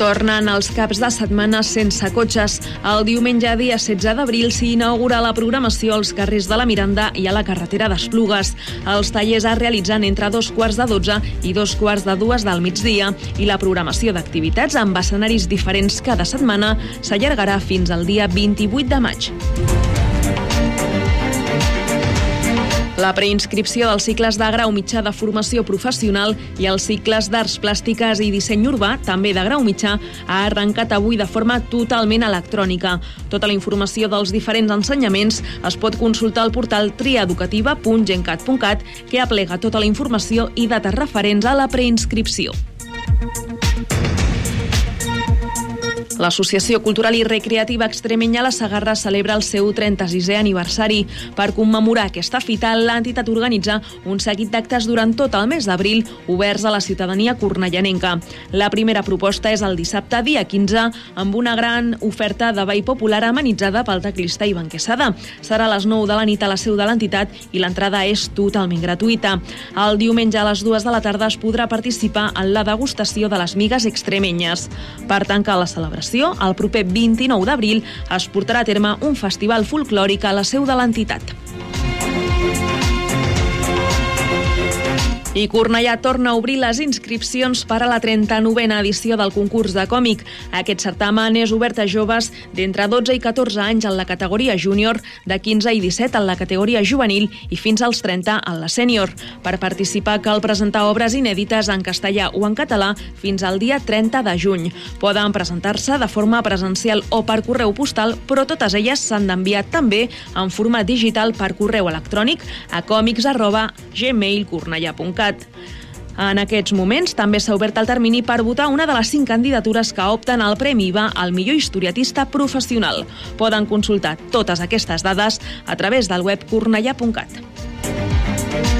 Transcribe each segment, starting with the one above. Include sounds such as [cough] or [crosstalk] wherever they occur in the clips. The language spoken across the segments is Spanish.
Tornen els caps de setmana sense cotxes. El diumenge, dia 16 d'abril, s'hi inaugura la programació als carrers de la Miranda i a la carretera d'Esplugues. Els tallers es realitzen entre dos quarts de 12 i dos quarts de dues del migdia i la programació d'activitats amb escenaris diferents cada setmana s'allargarà fins al dia 28 de maig. La preinscripció dels cicles de grau mitjà de formació professional i els cicles d'arts plàstiques i disseny urbà, també de grau mitjà, ha arrencat avui de forma totalment electrònica. Tota la informació dels diferents ensenyaments es pot consultar al portal triaeducativa.gencat.cat que aplega tota la informació i dates referents a la preinscripció. L'Associació Cultural i Recreativa Extremenya La Sagarra celebra el seu 36è aniversari. Per commemorar aquesta fita, l'entitat organitza un seguit d'actes durant tot el mes d'abril oberts a la ciutadania cornellanenca. La primera proposta és el dissabte, dia 15, amb una gran oferta de ball popular amenitzada pel teclista Ivan Quesada. Serà a les 9 de la nit a la seu de l'entitat i l'entrada és totalment gratuïta. El diumenge a les 2 de la tarda es podrà participar en la degustació de les migues extremenyes. Per tancar la celebració, el proper 29 d'abril es portarà a terme un festival folclòric a la seu de l'entitat. I Cornellà torna a obrir les inscripcions per a la 39a edició del concurs de còmic. Aquest certamen és obert a joves d'entre 12 i 14 anys en la categoria júnior, de 15 i 17 en la categoria juvenil i fins als 30 en la sènior. Per participar cal presentar obres inèdites en castellà o en català fins al dia 30 de juny. Poden presentar-se de forma presencial o per correu postal, però totes elles s'han d'enviar també en format digital per correu electrònic a còmics arroba gmail.cornellà.cat en aquests moments també s'ha obert el termini per votar una de les cinc candidatures que opten al Premi IVA al millor historiatista professional. Poden consultar totes aquestes dades a través del web cornellà.cat.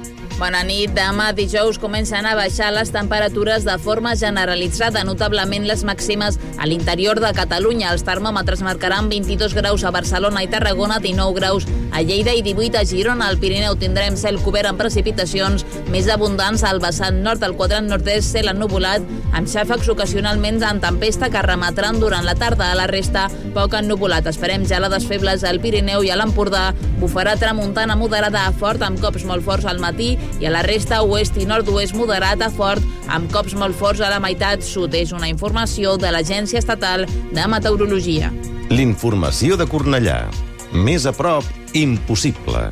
Bona nit. Demà dijous comencen a baixar les temperatures de forma generalitzada, notablement les màximes a l'interior de Catalunya. Els termòmetres marcaran 22 graus a Barcelona i Tarragona, 19 graus a Lleida i 18 a Girona. Al Pirineu tindrem cel cobert amb precipitacions més abundants al vessant nord, al quadrant nord-est, cel ennubulat, amb xàfecs ocasionalment en tempesta que remetran durant la tarda. A la resta, poc ennubulat. Esperem gelades febles al Pirineu i a l'Empordà. Bufarà tramuntana moderada a fort, amb cops molt forts al matí i a la resta oest i nord-oest moderat a fort amb cops molt forts a la meitat sud. És una informació de l'Agència Estatal de Meteorologia. L'informació de Cornellà. Més a prop, impossible.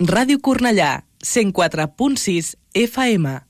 Ràdio Cornellà, 104.6 FM.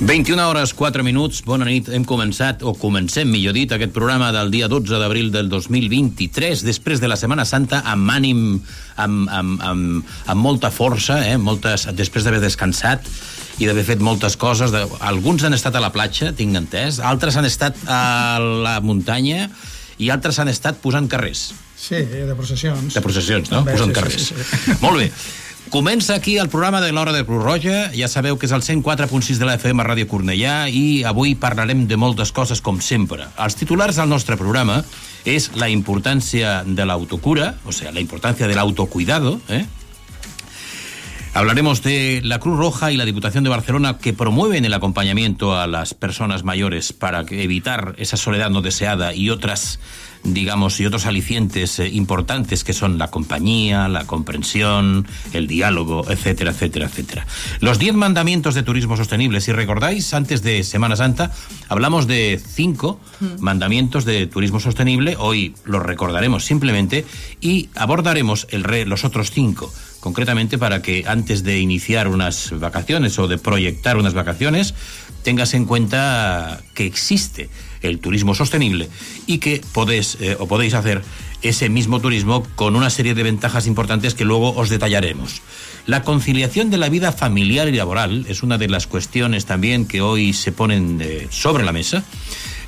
21 hores 4 minuts, bona nit, hem començat, o comencem, millor dit, aquest programa del dia 12 d'abril del 2023, després de la Setmana Santa, amb ànim, amb, amb, amb, amb molta força, eh, moltes, després d'haver descansat, i d'haver fet moltes coses. De... Alguns han estat a la platja, tinc entès, altres han estat a la muntanya i altres han estat posant carrers. Sí, de processions. De processions, no? També, Posant sí, carrers. sí, sí. Molt bé. Comença aquí el programa de l'Hora de Cruz Roja. Ja sabeu que és el 104.6 de la FM Ràdio Cornellà i avui parlarem de moltes coses, com sempre. Els titulars del nostre programa és la importància de l'autocura, o sea, la importància de l'autocuidado, eh? Hablaremos de la Cruz Roja y la Diputación de Barcelona que promueven el acompañamiento a las personas mayores para evitar esa soledad no deseada y otras, digamos, y otros alicientes eh, importantes que son la compañía, la comprensión, el diálogo, etcétera, etcétera, etcétera. Los diez mandamientos de turismo sostenible, si recordáis, antes de Semana Santa hablamos de cinco mandamientos de turismo sostenible, hoy los recordaremos simplemente y abordaremos el re- los otros cinco concretamente para que antes de iniciar unas vacaciones o de proyectar unas vacaciones tengas en cuenta que existe el turismo sostenible y que podéis eh, o podéis hacer ese mismo turismo con una serie de ventajas importantes que luego os detallaremos. La conciliación de la vida familiar y laboral es una de las cuestiones también que hoy se ponen eh, sobre la mesa,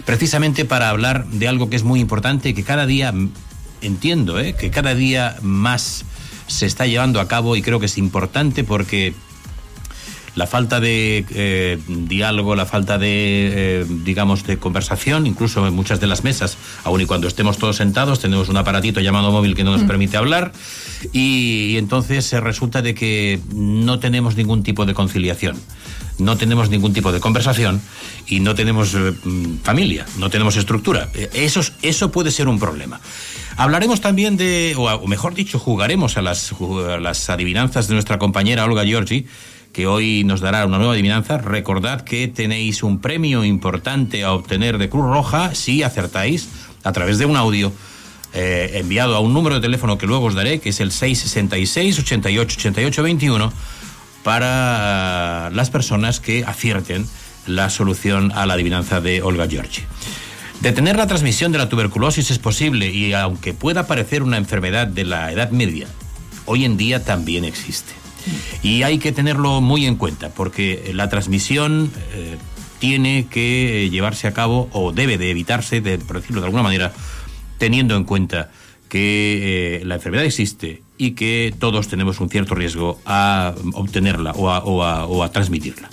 precisamente para hablar de algo que es muy importante y que cada día, mm, entiendo, eh, que cada día más se está llevando a cabo y creo que es importante porque la falta de eh, diálogo, la falta de, eh, digamos, de conversación, incluso en muchas de las mesas, aun y cuando estemos todos sentados, tenemos un aparatito llamado móvil que no nos permite hablar y, y entonces se resulta de que no tenemos ningún tipo de conciliación. No tenemos ningún tipo de conversación y no tenemos eh, mm, familia, no tenemos estructura. Eh, Eso, es- eso puede ser un problema. Hablaremos también de, o, mejor dicho, jugaremos a las, a las adivinanzas de nuestra compañera Olga Giorgi, que hoy nos dará una nueva adivinanza. Recordad que tenéis un premio importante a obtener de Cruz Roja si acertáis a través de un audio eh, enviado a un número de teléfono que luego os daré, que es el 666 88 88 21 para las personas que acierten la solución a la adivinanza de Olga Giorgi. Detener la transmisión de la tuberculosis es posible y aunque pueda parecer una enfermedad de la Edad Media, hoy en día también existe. Y hay que tenerlo muy en cuenta porque la transmisión eh, tiene que llevarse a cabo o debe de evitarse, de, por decirlo de alguna manera, teniendo en cuenta que eh, la enfermedad existe y que todos tenemos un cierto riesgo a obtenerla o a, o a- transmitirla.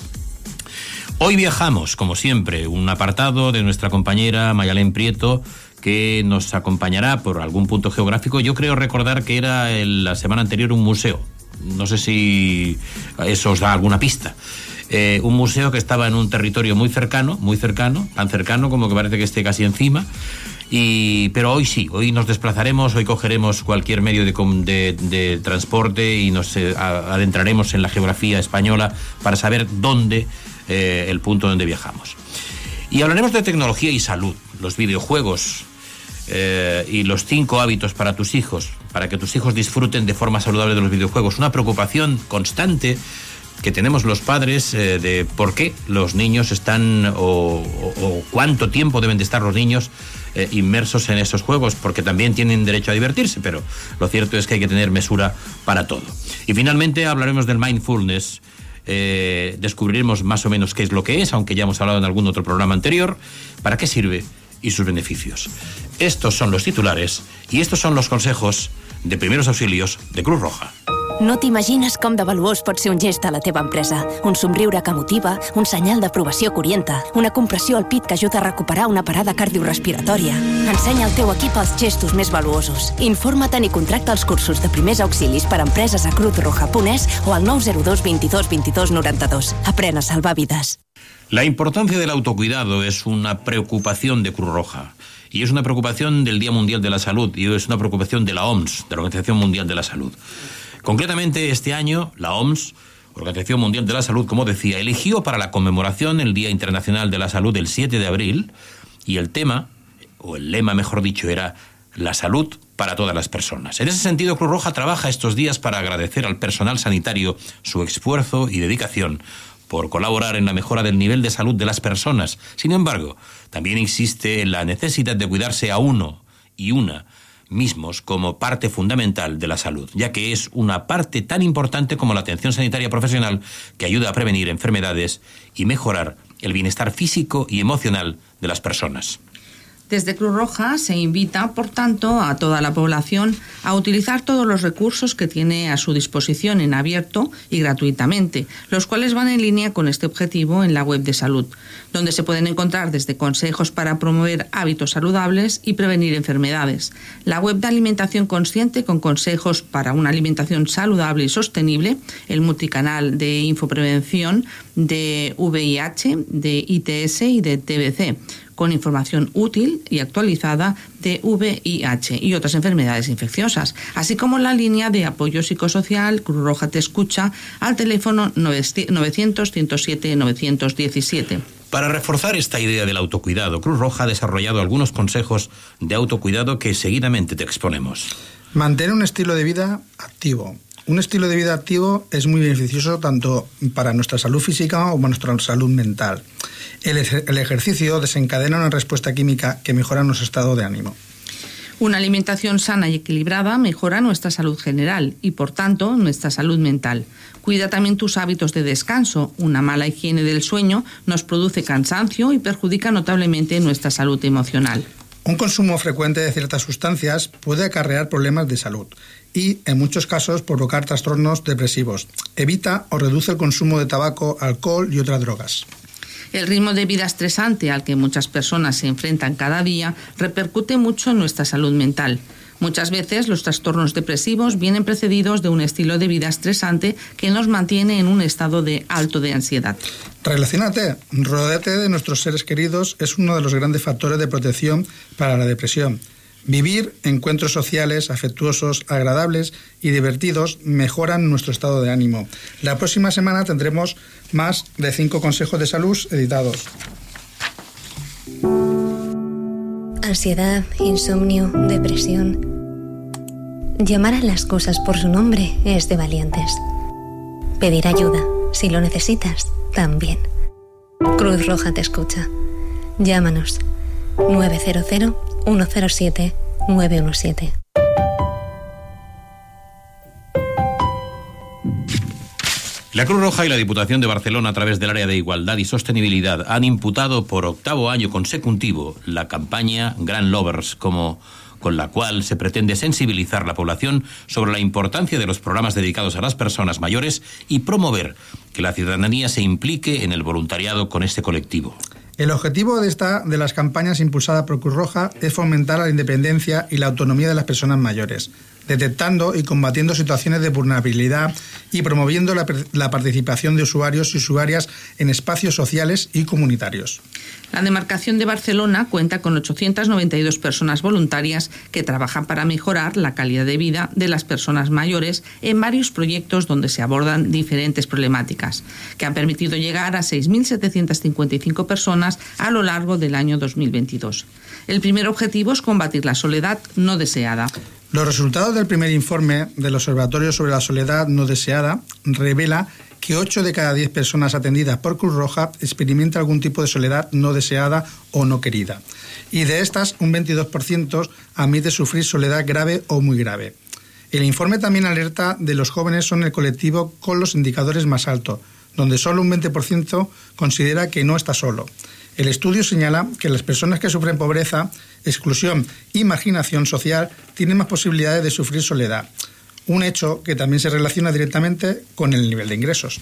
Hoy viajamos, como siempre, un apartado de nuestra compañera Mayalén Prieto que nos acompañará por algún punto geográfico. Yo creo recordar que era el- la semana anterior un museo. No sé si eso os da alguna pista. Eh, un museo que estaba en un territorio muy cercano, muy cercano, tan cercano como que parece que esté casi encima. Y, pero hoy sí, hoy nos desplazaremos, hoy cogeremos cualquier medio de, transporte y nos eh, adentraremos en la geografía española para saber dónde, eh, el punto donde viajamos. Y hablaremos de tecnología y salud, los videojuegos eh, y los cinco hábitos para tus hijos, para que tus hijos disfruten de forma saludable de los videojuegos. Una preocupación constante que tenemos los padres de por qué los niños están o cuánto tiempo deben de estar los niños eh, inmersos en esos juegos, porque también tienen derecho a divertirse, pero lo cierto es que hay que tener mesura para todo. Y finalmente hablaremos del mindfulness. eh, descubriremos más o menos qué es lo que es, aunque ya hemos hablado en algún otro programa anterior, para qué sirve y sus beneficios. Estos son los titulares y estos son los consejos de primeros auxilios de Cruz Roja. No t'imagines com de valuós pot ser un gest a la teva empresa. Un somriure que motiva, un senyal d'aprovació que orienta, una compressió al pit que ajuda a recuperar una parada cardiorrespiratòria. Ensenya al teu equip els gestos més valuosos. Informa't i contracta els cursos de primers auxilis per a empreses a cruzroja.es o al 902 22 22 92. Aprèn a salvar vides. La importancia del autocuidado es una preocupación de Cruz Roja. Y es una preocupación del Día Mundial de la Salud y es una preocupación de la OMS, de la Organización Mundial de la Salud. Concretamente, este año, la OMS, Organización Mundial de la Salud, como decía, eligió para la conmemoración el Día Internacional de la Salud el 7 de abril y el tema, o el lema mejor dicho, era la salud para todas las personas. En ese sentido, Cruz Roja trabaja estos días para agradecer al personal sanitario su esfuerzo y dedicación por colaborar en la mejora del nivel de salud de las personas. Sin embargo, también existe la necesidad de cuidarse a uno y una mismos como parte fundamental de la salud, ya que es una parte tan importante como la atención sanitaria profesional que ayuda a prevenir enfermedades y mejorar el bienestar físico y emocional de las personas. Desde Cruz Roja se invita, por tanto, a toda la población a utilizar todos los recursos que tiene a su disposición en abierto y gratuitamente, los cuales van en línea con este objetivo en la web de salud, donde se pueden encontrar desde consejos para promover hábitos saludables y prevenir enfermedades, la web de alimentación consciente con consejos para una alimentación saludable y sostenible, el multicanal de infoprevención de VIH, de ITS y de TBC con información útil y actualizada de VIH y otras enfermedades infecciosas, así como la línea de apoyo psicosocial Cruz Roja Te Escucha al teléfono 900-107-917. Para reforzar esta idea del autocuidado, Cruz Roja ha desarrollado algunos consejos de autocuidado que seguidamente te exponemos. Mantener un estilo de vida activo. Un estilo de vida activo es muy beneficioso tanto para nuestra salud física como para nuestra salud mental. El, el ejercicio desencadena una respuesta química que mejora nuestro estado de ánimo. Una alimentación sana y equilibrada mejora nuestra salud general y, por tanto, nuestra salud mental. Cuida también tus hábitos de descanso. Una mala higiene del sueño nos produce cansancio y perjudica notablemente nuestra salud emocional. Un consumo frecuente de ciertas sustancias puede acarrear problemas de salud y, en muchos casos, provocar trastornos depresivos. Evita o reduce el consumo de tabaco, alcohol y otras drogas. El ritmo de vida estresante al que muchas personas se enfrentan cada día repercute mucho en nuestra salud mental. Muchas veces los trastornos depresivos vienen precedidos de un estilo de vida estresante que nos mantiene en un estado de alto de ansiedad. Relacionate, rodéate de nuestros seres queridos es uno de los grandes factores de protección para la depresión. Vivir encuentros sociales, afectuosos, agradables y divertidos mejoran nuestro estado de ánimo. La próxima semana tendremos más de cinco consejos de salud editados. Ansiedad, insomnio, depresión. Llamar a las cosas por su nombre es de valientes. Pedir ayuda, si lo necesitas, también. Cruz Roja te escucha. Llámanos 900 107 917. La Cruz Roja y la Diputación de Barcelona, a través del área de Igualdad y Sostenibilidad, han imputado por octavo año consecutivo la campaña Grand Lovers, como con la cual se pretende sensibilizar la población sobre la importancia de los programas dedicados a las personas mayores y promover que la ciudadanía se implique en el voluntariado con este colectivo. El objetivo de, esta, de las campañas impulsadas por Cruz Roja es fomentar la independencia y la autonomía de las personas mayores, detectando y combatiendo situaciones de vulnerabilidad y promoviendo la, participación de usuarios y usuarias en espacios sociales y comunitarios. La demarcación de Barcelona cuenta con 892 personas voluntarias que trabajan para mejorar la calidad de vida de las personas mayores en varios proyectos donde se abordan diferentes problemáticas, que han permitido llegar a 6.755 personas a lo largo del año 2022. El primer objetivo es combatir la soledad no deseada. Los resultados del primer informe del Observatorio sobre la Soledad no deseada revela que 8 de cada 10 personas atendidas por Cruz Roja experimenta algún tipo de soledad no deseada o no querida. Y de estas, un 22% admite sufrir soledad grave o muy grave. El informe también alerta de los jóvenes son el colectivo con los indicadores más altos, donde solo un 20% considera que no está solo. El estudio señala que las personas que sufren pobreza, exclusión y marginación social tienen más posibilidades de sufrir soledad un hecho que también se relaciona directamente con el nivel de ingresos.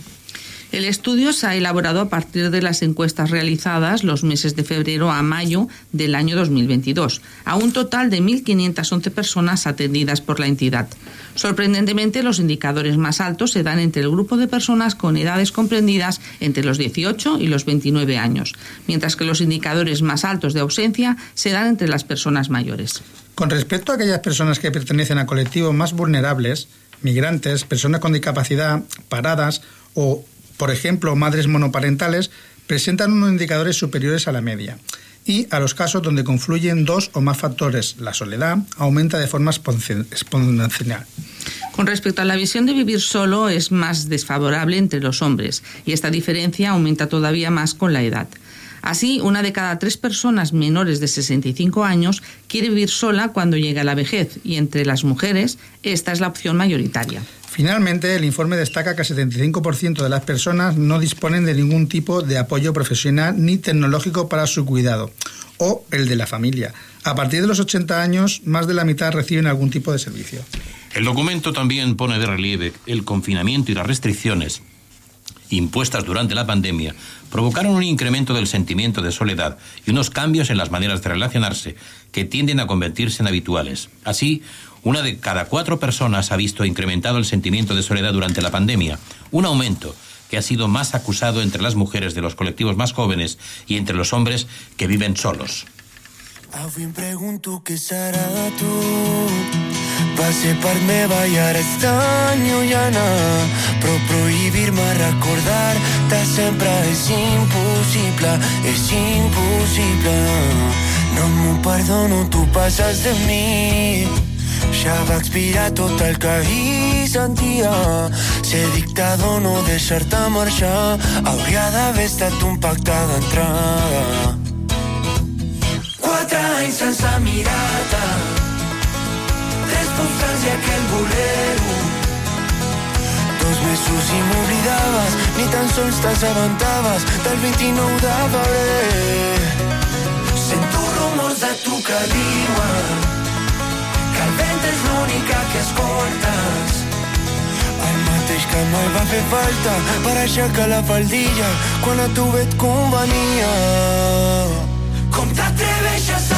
El estudio se ha elaborado a partir de las encuestas realizadas los meses de febrero a mayo del año 2022, a un total de 1.511 personas atendidas por la entidad. Sorprendentemente, los indicadores más altos se dan entre el grupo de personas con edades comprendidas entre los 18 y los 29 años, mientras que los indicadores más altos de ausencia se dan entre las personas mayores. Con respecto a aquellas personas que pertenecen a colectivos más vulnerables, migrantes, personas con discapacidad, paradas o, por ejemplo, madres monoparentales, presentan unos indicadores superiores a la media. Y a los casos donde confluyen dos o más factores, la soledad aumenta de forma exponencial. Con respecto a la visión de vivir solo, es más desfavorable entre los hombres, y esta diferencia aumenta todavía más con la edad. Así, una de cada tres personas menores de 65 años quiere vivir sola cuando llega la vejez y entre las mujeres esta es la opción mayoritaria. Finalmente, el informe destaca que el 75% de las personas no disponen de ningún tipo de apoyo profesional ni tecnológico para su cuidado o el de la familia. A partir de los 80 años, más de la mitad reciben algún tipo de servicio. El documento también pone de relieve el confinamiento y las restricciones impuestas durante la pandemia provocaron un incremento del sentimiento de soledad y unos cambios en las maneras de relacionarse que tienden a convertirse en habituales. Así, una de cada cuatro personas ha visto incrementado el sentimiento de soledad durante la pandemia, un aumento que ha sido más acusado entre las mujeres de los colectivos más jóvenes y entre los hombres que viven solos. Prohibir-me recordar-te. No perdono, de. Ja va expirar tot el que hi sentia. Ser dictador, no deixar-te marxar. Hauria d'haver estat un pacte d'entrada. Quatre anys sense mirar-te Tres postals i aquell bolero Dos mesos i m'oblidaves Ni tan sols t'assabentaves Del 29 de febrer Sento rumors de tu que diuen Que el vent és l'única que escoltes el mateix que mai va fer falta per aixecar la faldilla quan a tu et convenia. Com t'atreveixes a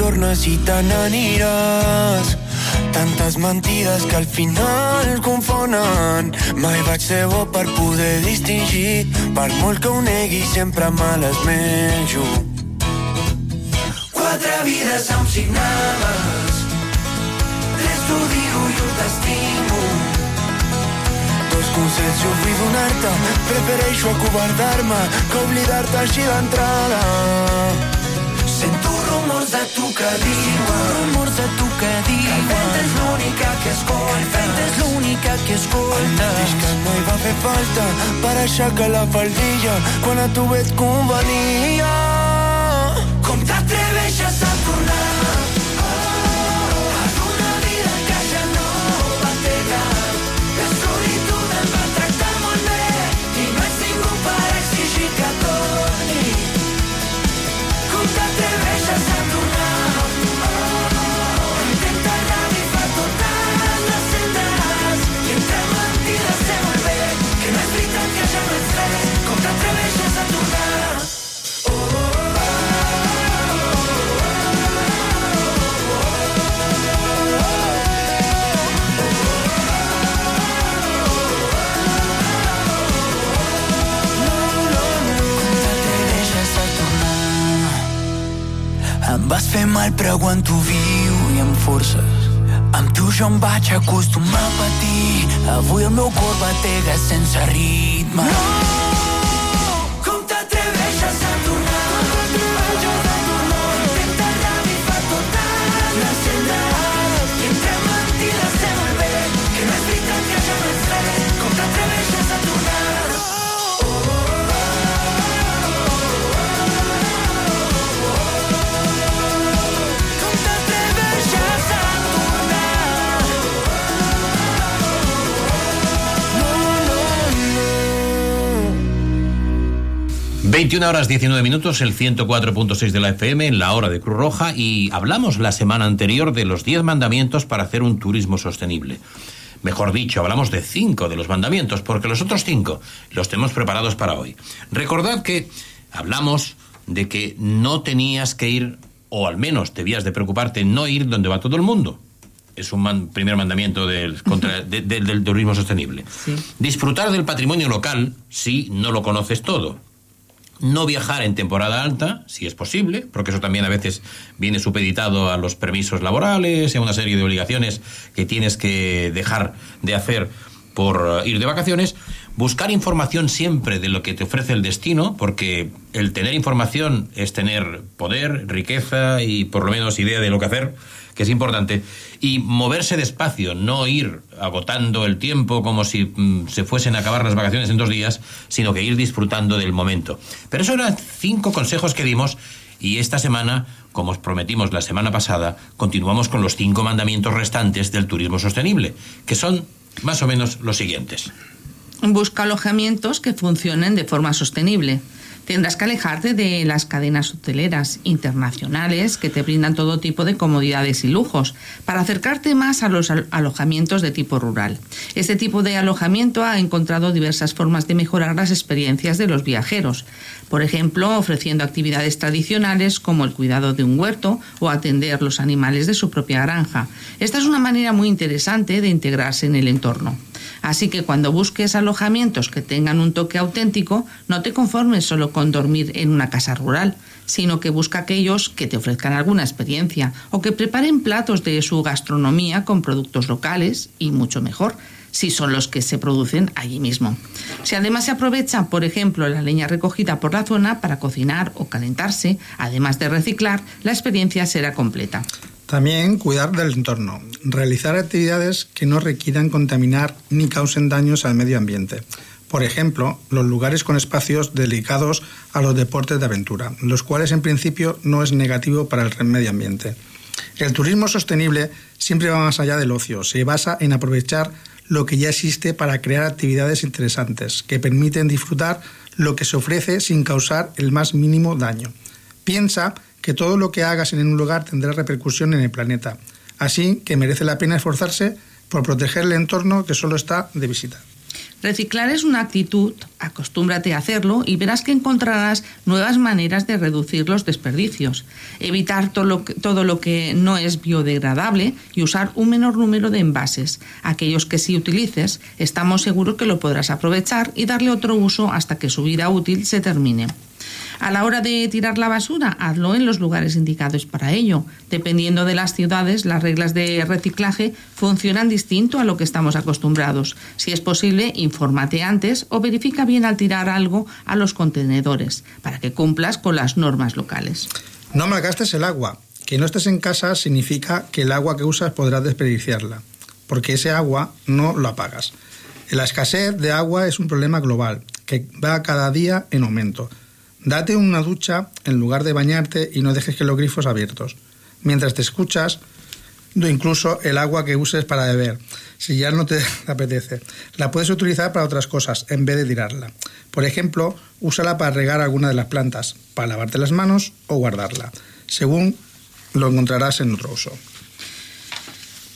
tornes i te n'aniràs. Tantes mentides que al final confonen. Mai vaig ser bo per poder distingir, per molt que ho negui sempre me les menjo. Quatre vides em signaves, tres t'odio i un t'estimo. Dos consells jo vull donar-te, prefereixo acobardar-me que oblidar-te així d'entrada. Que diuen rumors de tu que el vent és l'única que escolta el vent és l'única que escolta el que no hi va fer falta per aixecar la faldilla quan a tu et convenia fer mal però aguanto viu i amb forces. Amb tu jo em vaig acostumar a patir. Avui el meu cor batega sense ritme. No! 21 horas 19 minutos, el 104.6 de la FM en la hora de Cruz Roja y hablamos la semana anterior de los 10 mandamientos para hacer un turismo sostenible. Mejor dicho, hablamos de 5 de los mandamientos, porque los otros 5 los tenemos preparados para hoy. Recordad que hablamos de que no tenías que ir, o al menos debías de preocuparte no ir donde va todo el mundo. Es un man- primer mandamiento del, contra- [laughs] de- de- del turismo sostenible. Disfrutar del patrimonio local si no lo conoces todo. No viajar en temporada alta, si es posible, porque eso también a veces viene supeditado a los permisos laborales, a una serie de obligaciones que tienes que dejar de hacer por ir de vacaciones, buscar información siempre de lo que te ofrece el destino, porque el tener información es tener poder, riqueza y por lo menos idea de lo que hacer, que es importante, y moverse despacio, no ir agotando el tiempo como si mm, se fuesen a acabar las vacaciones en dos días, sino que ir disfrutando del momento. Pero eso eran cinco consejos que dimos y esta semana, como os prometimos la semana pasada, continuamos con los cinco mandamientos restantes del turismo sostenible, que son más o menos los siguientes. Busca alojamientos que funcionen de forma sostenible. Tendrás que alejarte de las cadenas hoteleras internacionales que te brindan todo tipo de comodidades y lujos para acercarte más a los alojamientos de tipo rural. Este tipo de alojamiento ha encontrado diversas formas de mejorar las experiencias de los viajeros. Por ejemplo, ofreciendo actividades tradicionales como el cuidado de un huerto o atender los animales de su propia granja. Esta es una manera muy interesante de integrarse en el entorno. Así que cuando busques alojamientos que tengan un toque auténtico, no te conformes solo con dormir en una casa rural, sino que busca aquellos que te ofrezcan alguna experiencia o que preparen platos de su gastronomía con productos locales y mucho mejor si son los que se producen allí mismo. Si además se aprovecha, por ejemplo, la leña recogida por la zona para cocinar o calentarse, además de reciclar, la experiencia será completa. También cuidar del entorno, realizar actividades que no requieran contaminar ni causen daños al medio ambiente. Por ejemplo, los lugares con espacios dedicados a los deportes de aventura, los cuales en principio no es negativo para el medio ambiente. El turismo sostenible siempre va más allá del ocio, se basa en aprovechar lo que ya existe para crear actividades interesantes que permiten disfrutar lo que se ofrece sin causar el más mínimo daño. Piensa que todo lo que hagas en un lugar tendrá repercusión en el planeta. Así que merece la pena esforzarse por proteger el entorno que solo está de visita. Reciclar es una actitud, acostúmbrate a hacerlo y verás que encontrarás nuevas maneras de reducir los desperdicios, evitar todo lo, que, todo lo que no es biodegradable y usar un menor número de envases. Aquellos que sí utilices, estamos seguros que lo podrás aprovechar y darle otro uso hasta que su vida útil se termine. A la hora de tirar la basura, hazlo en los lugares indicados para ello. Dependiendo de las ciudades, las reglas de reciclaje funcionan distinto a lo que estamos acostumbrados. Si es posible, infórmate antes o verifica bien al tirar algo a los contenedores para que cumplas con las normas locales. No malgastes el agua. Que no estés en casa significa que el agua que usas podrás desperdiciarla, porque ese agua no lo apagas. La escasez de agua es un problema global que va cada día en aumento. Date una ducha en lugar de bañarte y no dejes que los grifos abiertos. Mientras te escuchas, incluso el agua que uses para beber, si ya no te [laughs] apetece. La puedes utilizar para otras cosas en vez de tirarla. Por ejemplo, úsala para regar alguna de las plantas, para lavarte las manos o guardarla. Según lo encontrarás en otro uso.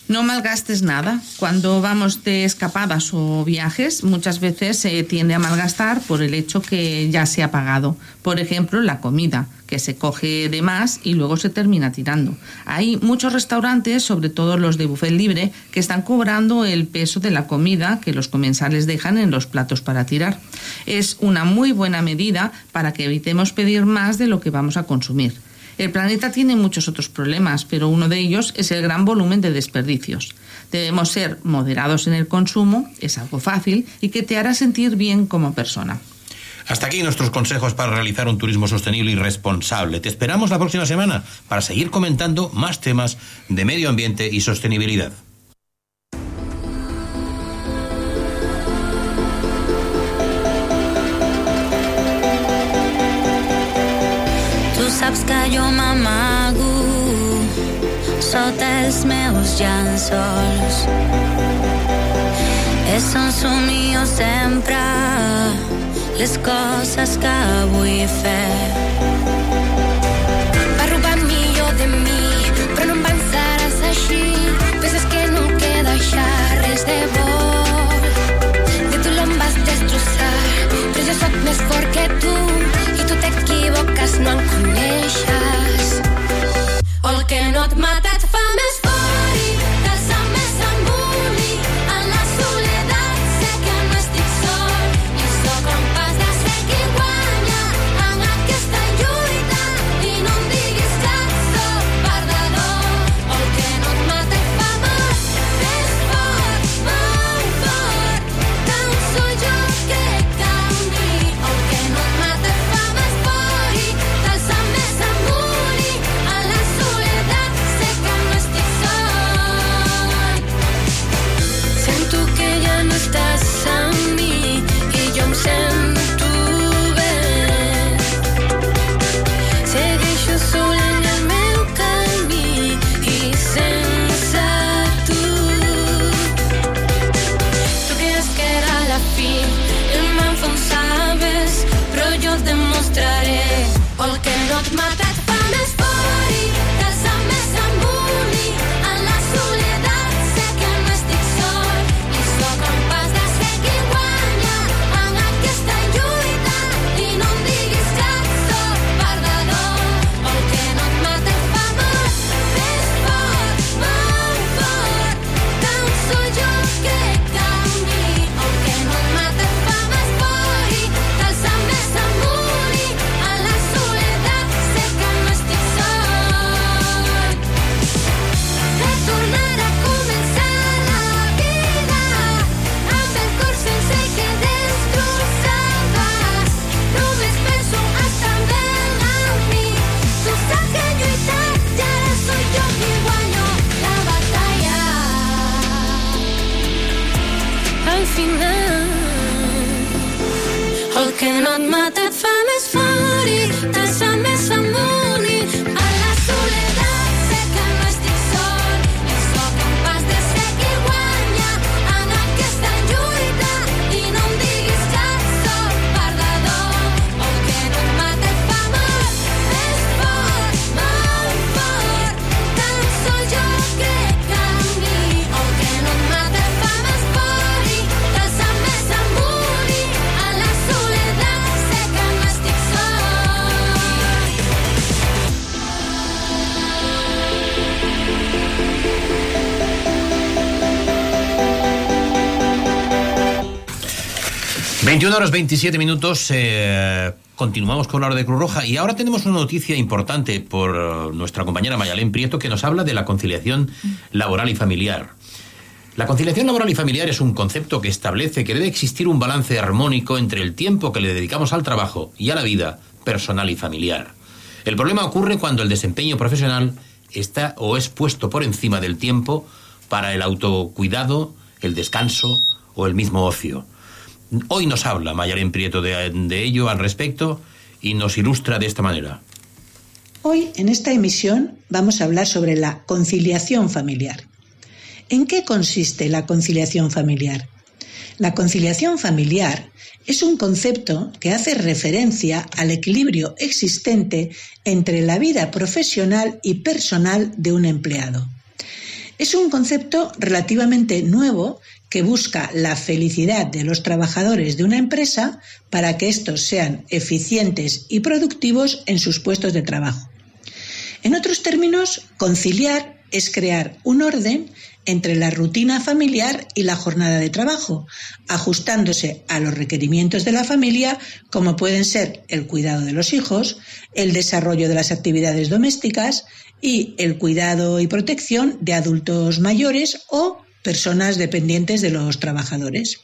No malgastes nada. Cuando vamos de escapadas o viajes, muchas veces se tiende a malgastar por el hecho que ya se ha pagado. Por ejemplo, la comida, que se coge de más y luego se termina tirando. Hay muchos restaurantes, sobre todo los de buffet libre, que están cobrando el peso de la comida que los comensales dejan en los platos para tirar. Es una muy buena medida para que evitemos pedir más de lo que vamos a consumir. El planeta tiene muchos otros problemas, pero uno de ellos es el gran volumen de desperdicios. Debemos ser moderados en el consumo, es algo fácil y que te hará sentir bien como persona. Hasta aquí nuestros consejos para realizar un turismo sostenible y responsable. Te esperamos la próxima semana para seguir comentando más temas de medio ambiente y sostenibilidad. Saps que jo m'amago sota els meus llençols. És un somio sempre les coses que vull fer. ...21 horas 27 minutos... eh, continuamos con la hora de Cruz Roja y ahora tenemos una noticia importante por eh, nuestra compañera Mayalén Prieto que nos habla de la conciliación laboral y familiar. La conciliación laboral y familiar es un concepto que establece que debe existir un balance armónico entre el tiempo que le dedicamos al trabajo y a la vida personal y familiar. El problema ocurre cuando el desempeño profesional está o es puesto por encima del tiempo para el autocuidado, el descanso o el mismo ocio. Hoy nos habla Mayalén Prieto de ello al respecto y nos ilustra de esta manera. Hoy, en esta emisión, vamos a hablar sobre la conciliación familiar. ¿En qué consiste la conciliación familiar? La conciliación familiar es un concepto que hace referencia al equilibrio existente entre la vida profesional y personal de un empleado. Es un concepto relativamente nuevo que busca la felicidad de los trabajadores de una empresa para que estos sean eficientes y productivos en sus puestos de trabajo. En otros términos, conciliar es crear un orden entre la rutina familiar y la jornada de trabajo, ajustándose a los requerimientos de la familia, como pueden ser el cuidado de los hijos, el desarrollo de las actividades domésticas y el cuidado y protección de adultos mayores o personas dependientes de los trabajadores.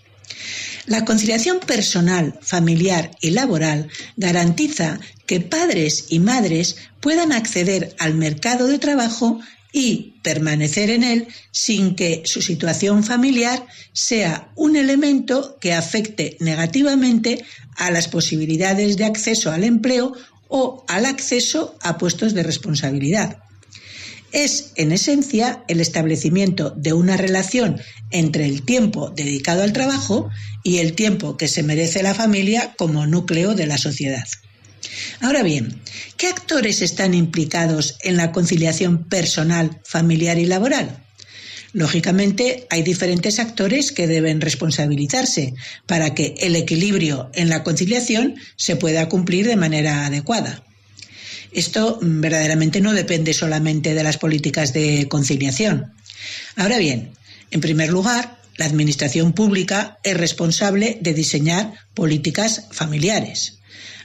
La conciliación personal, familiar y laboral garantiza que padres y madres puedan acceder al mercado de trabajo y permanecer en él sin que su situación familiar sea un elemento que afecte negativamente a las posibilidades de acceso al empleo o al acceso a puestos de responsabilidad. Es, en esencia, el establecimiento de una relación entre el tiempo dedicado al trabajo y el tiempo que se merece la familia como núcleo de la sociedad. Ahora bien, ¿qué actores están implicados en la conciliación personal, familiar y laboral? Lógicamente, hay diferentes actores que deben responsabilizarse para que el equilibrio en la conciliación se pueda cumplir de manera adecuada. Esto mm, verdaderamente no depende solamente de las políticas de conciliación. Ahora bien, en primer lugar, la Administración pública es responsable de diseñar políticas familiares.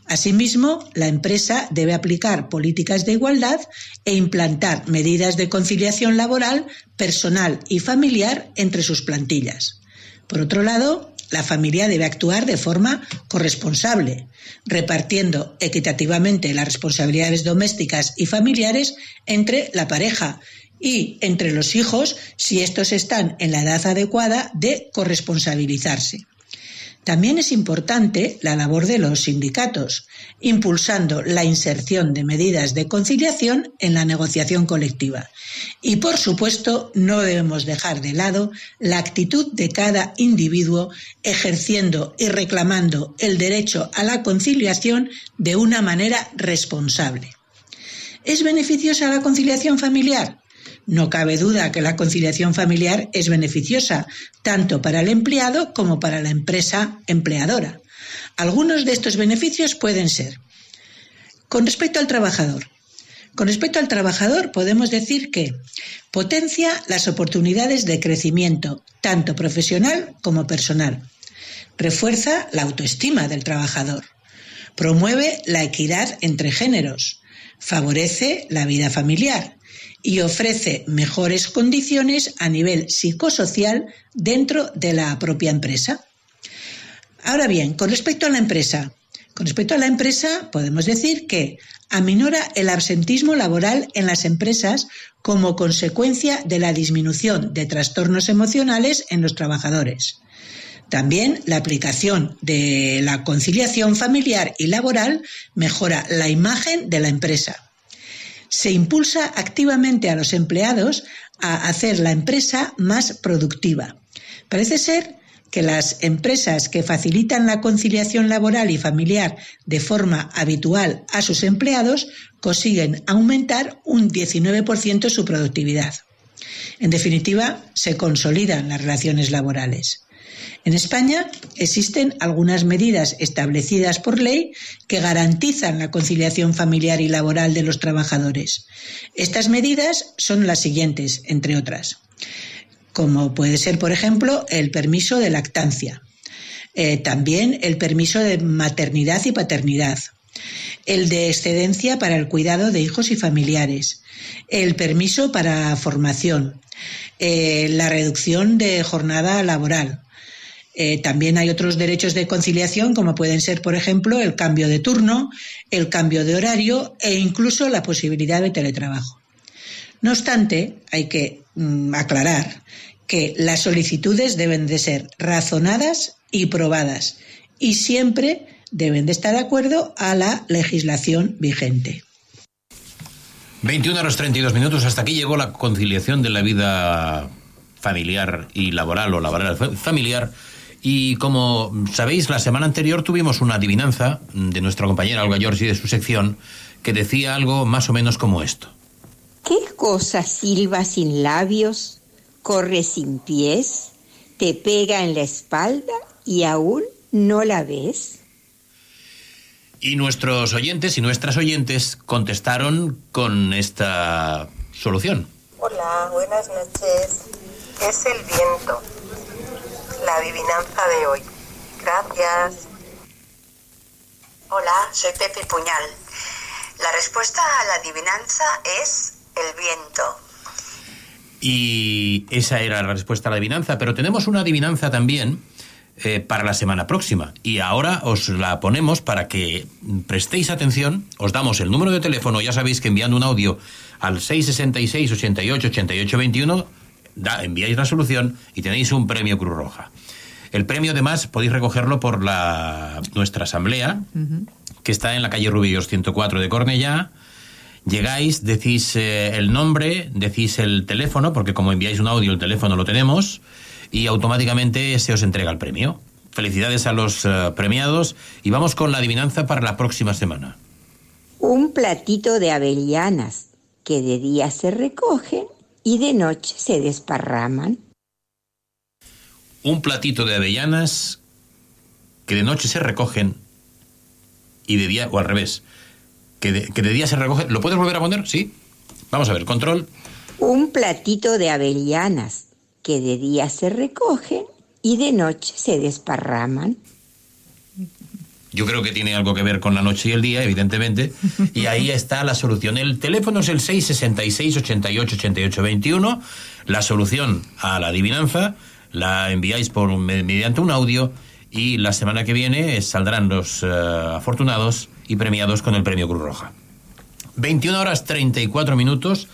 Asimismo, la empresa debe aplicar políticas de igualdad e implantar medidas de conciliación laboral, personal y familiar entre sus plantillas. Por otro lado, la familia debe actuar de forma corresponsable, repartiendo equitativamente las responsabilidades domésticas y familiares entre la pareja y entre los hijos si estos están en la edad adecuada de corresponsabilizarse. También es importante la labor de los sindicatos, impulsando la inserción de medidas de conciliación en la negociación colectiva. Y, por supuesto, no debemos dejar de lado la actitud de cada individuo ejerciendo y reclamando el derecho a la conciliación de una manera responsable. ¿Es beneficiosa la conciliación familiar? No cabe duda que la conciliación familiar es beneficiosa, tanto para el empleado como para la empresa empleadora. Algunos de estos beneficios pueden ser, con respecto al trabajador, con respecto al trabajador, podemos decir que potencia las oportunidades de crecimiento, tanto profesional como personal. Refuerza la autoestima del trabajador. Promueve la equidad entre géneros. Favorece la vida familiar y ofrece mejores condiciones a nivel psicosocial dentro de la propia empresa. Ahora bien, con respecto a la empresa, con respecto a la empresa, podemos decir que aminora el absentismo laboral en las empresas como consecuencia de la disminución de trastornos emocionales en los trabajadores. También la aplicación de la conciliación familiar y laboral mejora la imagen de la empresa. Se impulsa activamente a los empleados a hacer la empresa más productiva. Parece ser que las empresas que facilitan la conciliación laboral y familiar de forma habitual a sus empleados consiguen aumentar un 19% su productividad. En definitiva, se consolidan las relaciones laborales. En España existen algunas medidas establecidas por ley que garantizan la conciliación familiar y laboral de los trabajadores. Estas medidas son las siguientes, entre otras como puede ser, por ejemplo, el permiso de lactancia, eh, también el permiso de maternidad y paternidad, el de excedencia para el cuidado de hijos y familiares, el permiso para formación, eh, la reducción de jornada laboral. Eh, también hay otros derechos de conciliación, como pueden ser, por ejemplo, el cambio de turno, el cambio de horario e incluso la posibilidad de teletrabajo. No obstante, hay que mm, aclarar que las solicitudes deben de ser razonadas y probadas y siempre deben de estar de acuerdo a la legislación vigente. 21 horas 32 minutos. Hasta aquí llegó la conciliación de la vida familiar y laboral o laboral familiar. Y como sabéis, la semana anterior tuvimos una adivinanza de nuestra compañera Olga Giorgi de su sección que decía algo más o menos como esto. ¿Qué cosa silba sin labios corre sin pies, te pega en la espalda y aún no la ves. Y nuestros oyentes y nuestras oyentes contestaron con esta solución. Hola, buenas noches. Es el viento. La adivinanza de hoy. Gracias. Hola, soy Pepe Puñal. La respuesta a la adivinanza es el viento. Y esa era la respuesta a la adivinanza. Pero tenemos una adivinanza también eh, para la semana próxima. Y ahora os la ponemos para que prestéis atención. Os damos el número de teléfono. Ya sabéis que enviando un audio al 666 88 88 21 enviáis la solución y tenéis un premio Cruz Roja. El premio, además, podéis recogerlo por la, nuestra asamblea, que está en la calle Rubillos 104 de Cornellá Llegáis, decís eh, el nombre, decís el teléfono, porque como enviáis un audio el teléfono lo tenemos, y automáticamente se os entrega el premio. Felicidades a los eh, premiados y vamos con la adivinanza para la próxima semana. Un platito de avellanas que de día se recogen y de noche se desparraman. Un platito de avellanas que de noche se recogen y de día, o al revés, que de, día se recoge. ¿Lo puedes volver a poner? Sí. Vamos a ver, control. Un platito de avellanas que de día se recogen y de noche se desparraman. Yo creo que tiene algo que ver con la noche y el día, evidentemente. Y ahí está la solución. El teléfono es el 666 88 88 21. La solución a la adivinanza la enviáis por mediante un audio y la semana que viene saldrán los eh, afortunados y premiados con el premio Cruz Roja. 21 horas 34 minutos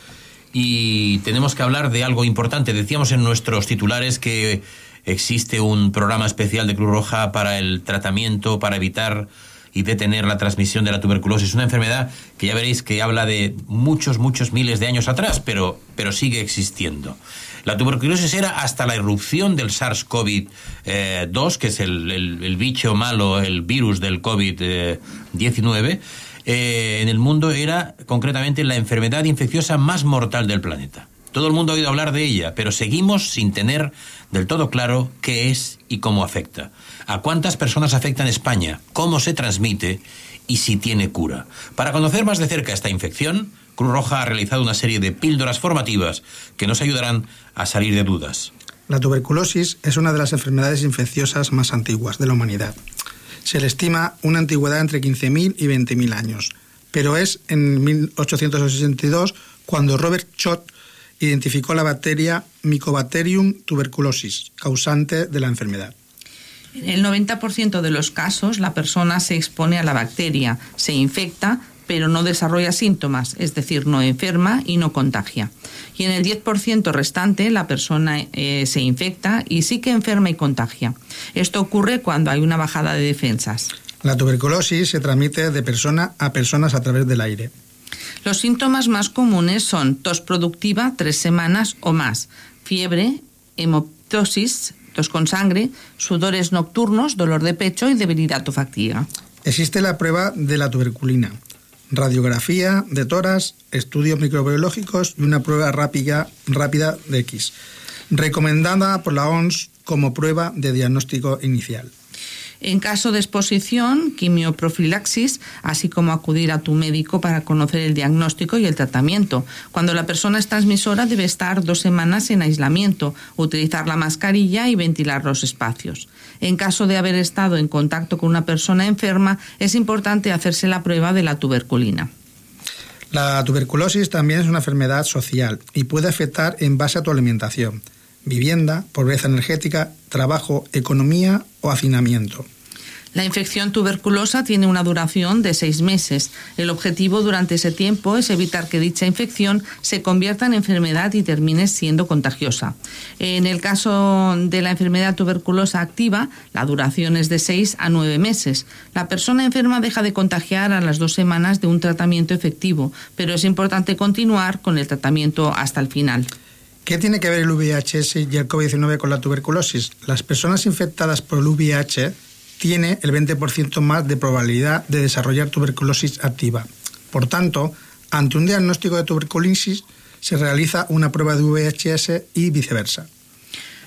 y tenemos que hablar de algo importante. Decíamos en nuestros titulares que existe un programa especial de Cruz Roja para el tratamiento, para evitar y detener la transmisión de la tuberculosis. Una enfermedad que ya veréis que habla de muchos, muchos miles de años atrás, pero, pero sigue existiendo. La tuberculosis era hasta la irrupción del SARS-CoV-2, eh, que es el, bicho malo, el virus del COVID-19. eh, en el mundo era concretamente la enfermedad infecciosa más mortal del planeta. Todo el mundo ha oído hablar de ella, pero seguimos sin tener del todo claro qué es y cómo afecta. ¿A cuántas personas afecta en España? ¿Cómo se transmite? Y si tiene cura. Para conocer más de cerca esta infección, Cruz Roja ha realizado una serie de píldoras formativas que nos ayudarán a salir de dudas. La tuberculosis es una de las enfermedades infecciosas más antiguas de la humanidad. Se le estima una antigüedad entre 15.000 y 20.000 años, pero es en 1862 cuando Robert Schott identificó la bacteria Mycobacterium tuberculosis, causante de la enfermedad. En el 90% de los casos, la persona se expone a la bacteria, se infecta, pero no desarrolla síntomas, es decir, no enferma y no contagia. Y en el 10% restante, la persona eh, se infecta y sí que enferma y contagia. Esto ocurre cuando hay una bajada de defensas. La tuberculosis se transmite de persona a personas a través del aire. Los síntomas más comunes son tos productiva tres semanas o más, fiebre, hemoptosis, tos con sangre, sudores nocturnos, dolor de pecho y debilidad o fatiga. Existe la prueba de la tuberculina, radiografía de toras, estudios microbiológicos y una prueba rápida, rápida de X, recomendada por la OMS como prueba de diagnóstico inicial. En caso de exposición, quimioprofilaxis, así como acudir a tu médico para conocer el diagnóstico y el tratamiento. Cuando la persona es transmisora debe estar dos semanas en aislamiento, utilizar la mascarilla y ventilar los espacios. En caso de haber estado en contacto con una persona enferma, es importante hacerse la prueba de la tuberculina. La tuberculosis también es una enfermedad social y puede afectar en base a tu alimentación vivienda, pobreza energética, trabajo, economía La infección tuberculosa tiene una duración de seis meses. El objetivo durante ese tiempo es evitar que dicha infección se convierta en enfermedad y termine siendo contagiosa. En el caso de la enfermedad tuberculosa activa, la duración es de seis a nueve meses. La persona enferma deja de contagiar a las dos semanas de un tratamiento efectivo, pero es importante continuar con el tratamiento hasta el final. ¿Qué tiene que ver el VIH y el COVID-19 con la tuberculosis? Las personas infectadas por el VIH tienen el 20% más de probabilidad de desarrollar tuberculosis activa. Por tanto, ante un diagnóstico de tuberculosis se realiza una prueba de VIH y viceversa.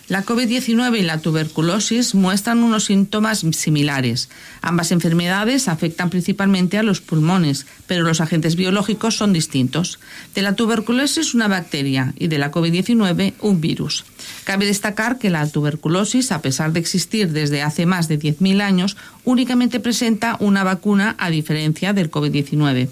La COVID-19 y la tuberculosis muestran unos síntomas similares. Ambas enfermedades afectan principalmente a los pulmones, pero los agentes biológicos son distintos. De la tuberculosis una bacteria y de la COVID-19 un virus. Cabe destacar que la tuberculosis, a pesar de existir desde hace más de 10.000 años, únicamente presenta una vacuna a diferencia del COVID-19.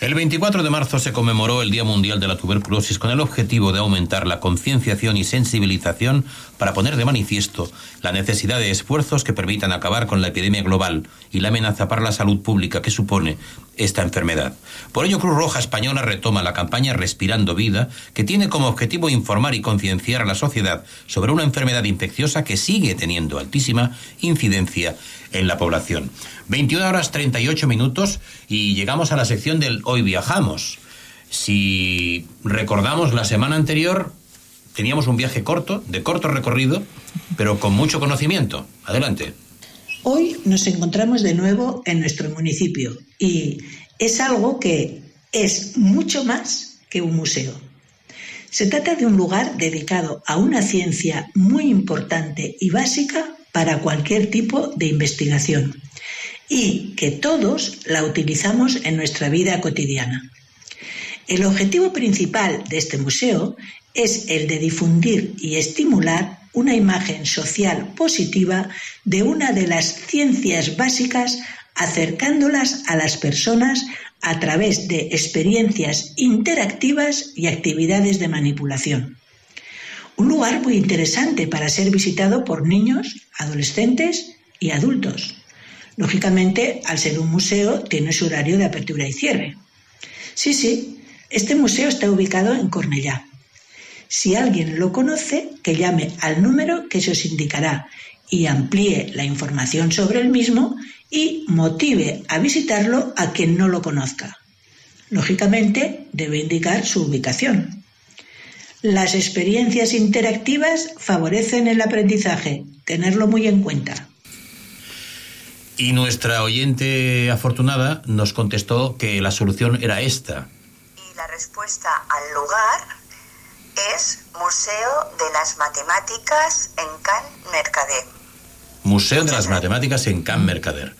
El 24 de marzo se conmemoró el Día Mundial de la Tuberculosis con el objetivo de aumentar la concienciación y sensibilización para poner de manifiesto la necesidad de esfuerzos que permitan acabar con la epidemia global y la amenaza para la salud pública que supone esta enfermedad. Por ello, Cruz Roja Española retoma la campaña Respirando Vida, que tiene como objetivo informar y concienciar a la sociedad sobre una enfermedad infecciosa que sigue teniendo altísima incidencia en la población. 21 horas 38 minutos y llegamos a la sección del Hoy viajamos. Si recordamos la semana anterior, teníamos un viaje corto, de corto recorrido, pero con mucho conocimiento. Adelante. Hoy nos encontramos de nuevo en nuestro municipio y es algo que es mucho más que un museo. Se trata de un lugar dedicado a una ciencia muy importante y básica para cualquier tipo de investigación y que todos la utilizamos en nuestra vida cotidiana. El objetivo principal de este museo es el de difundir y estimular una imagen social positiva de una de las ciencias básicas acercándolas a las personas a través de experiencias interactivas y actividades de manipulación. Un lugar muy interesante para ser visitado por niños, adolescentes y adultos. Lógicamente, al ser un museo, tiene su horario de apertura y cierre. Sí, sí, este museo está ubicado en Cornellá. Si alguien lo conoce, que llame al número que se os indicará y amplíe la información sobre el mismo y motive a visitarlo a quien no lo conozca. Lógicamente, debe indicar su ubicación. Las experiencias interactivas favorecen el aprendizaje, tenerlo muy en cuenta. Y nuestra oyente afortunada nos contestó que la solución era esta. Y la respuesta al lugar es Museo de las Matemáticas en Can Mercader. Museo de las Matemáticas en Can Mercader.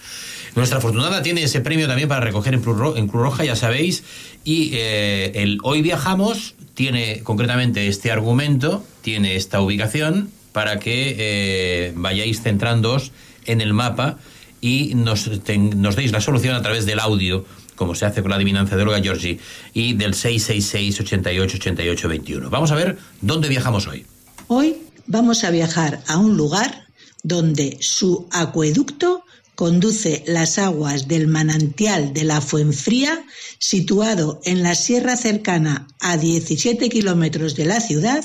Nuestra afortunada tiene ese premio también para recoger en Cruz, Roja, ya sabéis. Y eh, el Hoy Viajamos tiene concretamente este argumento, tiene esta ubicación, para que eh, vayáis centrándoos en el mapa y nos, nos deis la solución a través del audio como se hace con la adivinanza de Olga Giorgi, y del 666 88 88 21. Vamos a ver dónde viajamos hoy. Hoy vamos a viajar a un lugar donde su acueducto conduce las aguas del manantial de la Fuenfría, situado en la sierra cercana a 17 kilómetros de la ciudad,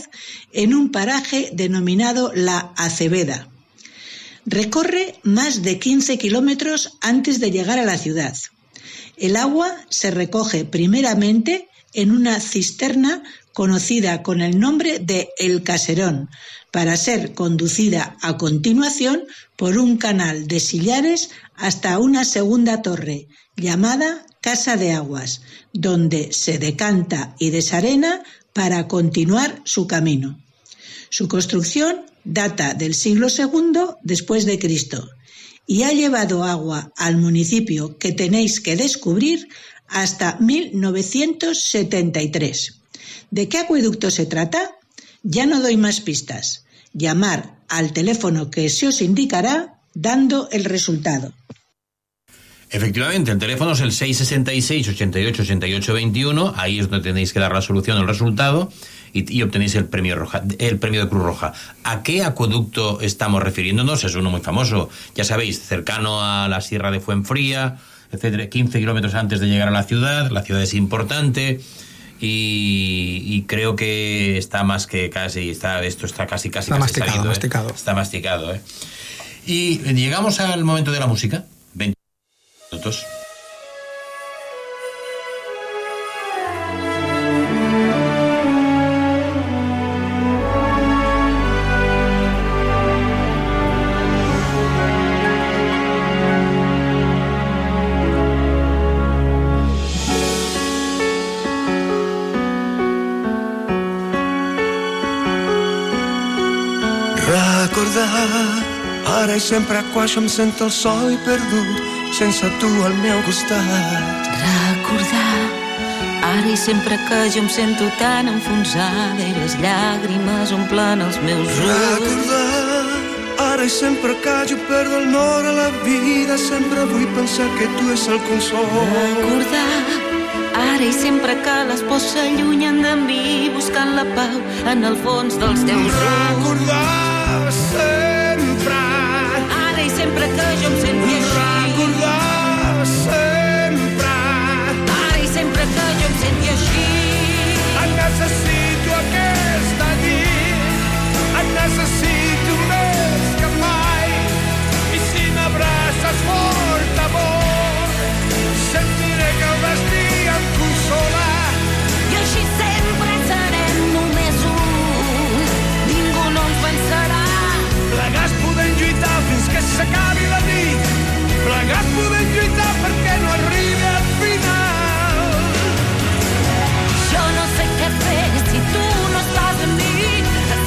en un paraje denominado La Acebeda. Recorre más de 15 kilómetros antes de llegar a la ciudad. El agua se recoge primeramente en una cisterna conocida con el nombre de El Caserón, para ser conducida a continuación por un canal de sillares hasta una segunda torre, llamada Casa de Aguas, donde se decanta y desarena para continuar su camino. Su construcción data del siglo II después de Cristo y ha llevado agua al municipio que tenéis que descubrir hasta 1973. ¿De qué acueducto se trata? Ya no doy más pistas. Llamar al teléfono que se os indicará dando el resultado. Efectivamente, el teléfono es el 666 88 88 21. Ahí es donde tenéis que dar la solución al resultado y, y, obtenéis el premio roja, el premio de Cruz Roja. ¿A qué acueducto estamos refiriéndonos? Es uno muy famoso, ya sabéis, cercano a la Sierra de Fuenfría, etcétera, 15 kilómetros antes de llegar a la ciudad. La ciudad es importante. Y, y, creo que está más que casi está esto está casi casi está casi masticado, salido, masticado. ¿eh? está masticado ¿eh? y llegamos al momento de la música 20 minutos i sempre quan jo em sento el sol i perdut, sense tu al meu costat. Recordar, ara i sempre que jo em sento tan enfonsada i les llàgrimes omplen els meus ulls. Recordar, ara i sempre que jo perdo el nord a la vida, sempre vull pensar que tu és el consol. Recordar, ara i sempre que les pors s'allunyen de mi buscant la pau en el fons dels teus ulls. Recordar sempre. I sempre que jo s'acabi la nit. Plegats podem lluitar perquè no arribi al final. Jo no sé què fer si tu no estàs amb mi.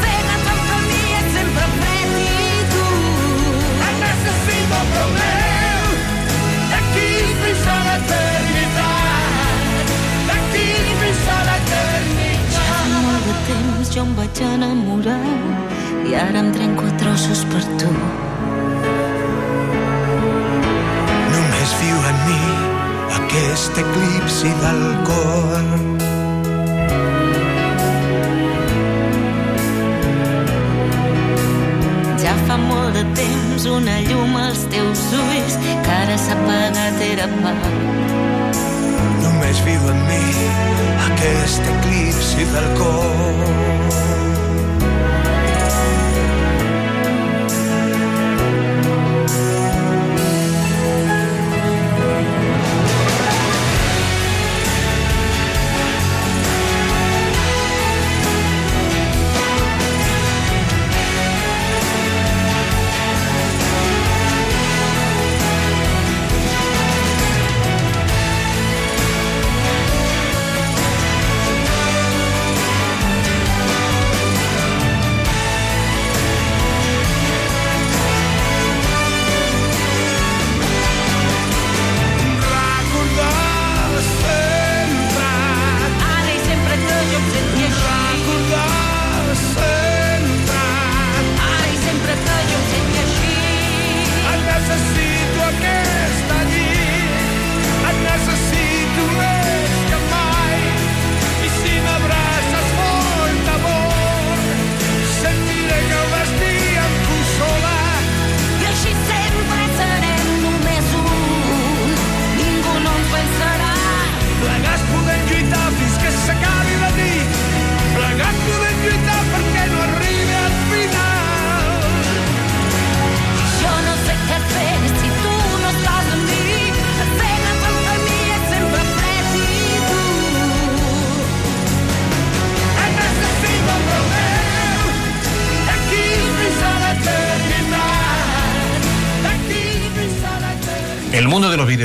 Cegues el camí és sempre fred i dur. Et necessito, però meu, d'aquí fins a l'eternitat. D'aquí fins a l'eternitat. Ja molt de temps jo em vaig enamorar i ara em trenco a trossos per tu. Mi aquest eclipsi del cor. Ja fa molt de temps una llum als teus ulls que ara s'ha apagat era pau. Només viu en mi aquest eclipsi del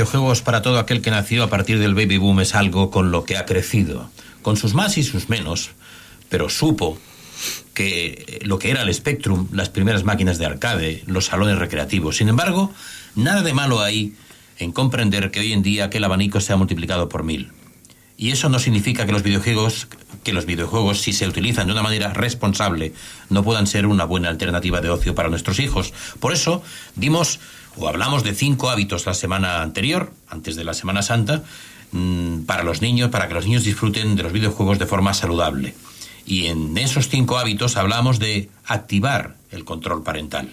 videojuegos para todo aquel que nació a partir del baby boom es algo con lo que ha crecido, con sus más y sus menos, pero supo que lo que era el Spectrum, las primeras máquinas de arcade, los salones recreativos. Sin embargo, nada de malo hay en comprender que hoy en día aquel abanico se ha multiplicado por mil. Y eso no significa que los videojuegos, que los videojuegos, si se utilizan de una manera responsable, no puedan ser una buena alternativa de ocio para nuestros hijos. Por eso dimos o hablamos de cinco hábitos la semana anterior, antes de la Semana Santa, mm, para los niños, para que los niños disfruten de los videojuegos de forma saludable. Y en esos cinco hábitos hablamos de activar el control parental.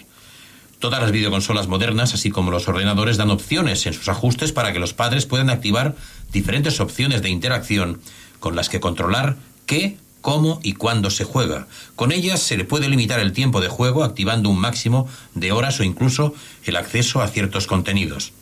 Todas las videoconsolas modernas, así como los ordenadores, dan opciones en sus ajustes para que los padres puedan activar diferentes opciones de interacción con las que controlar qué, cómo y cuándo se juega. Con ellas se le puede limitar el tiempo de juego activando un máximo de horas o incluso el acceso a ciertos contenidos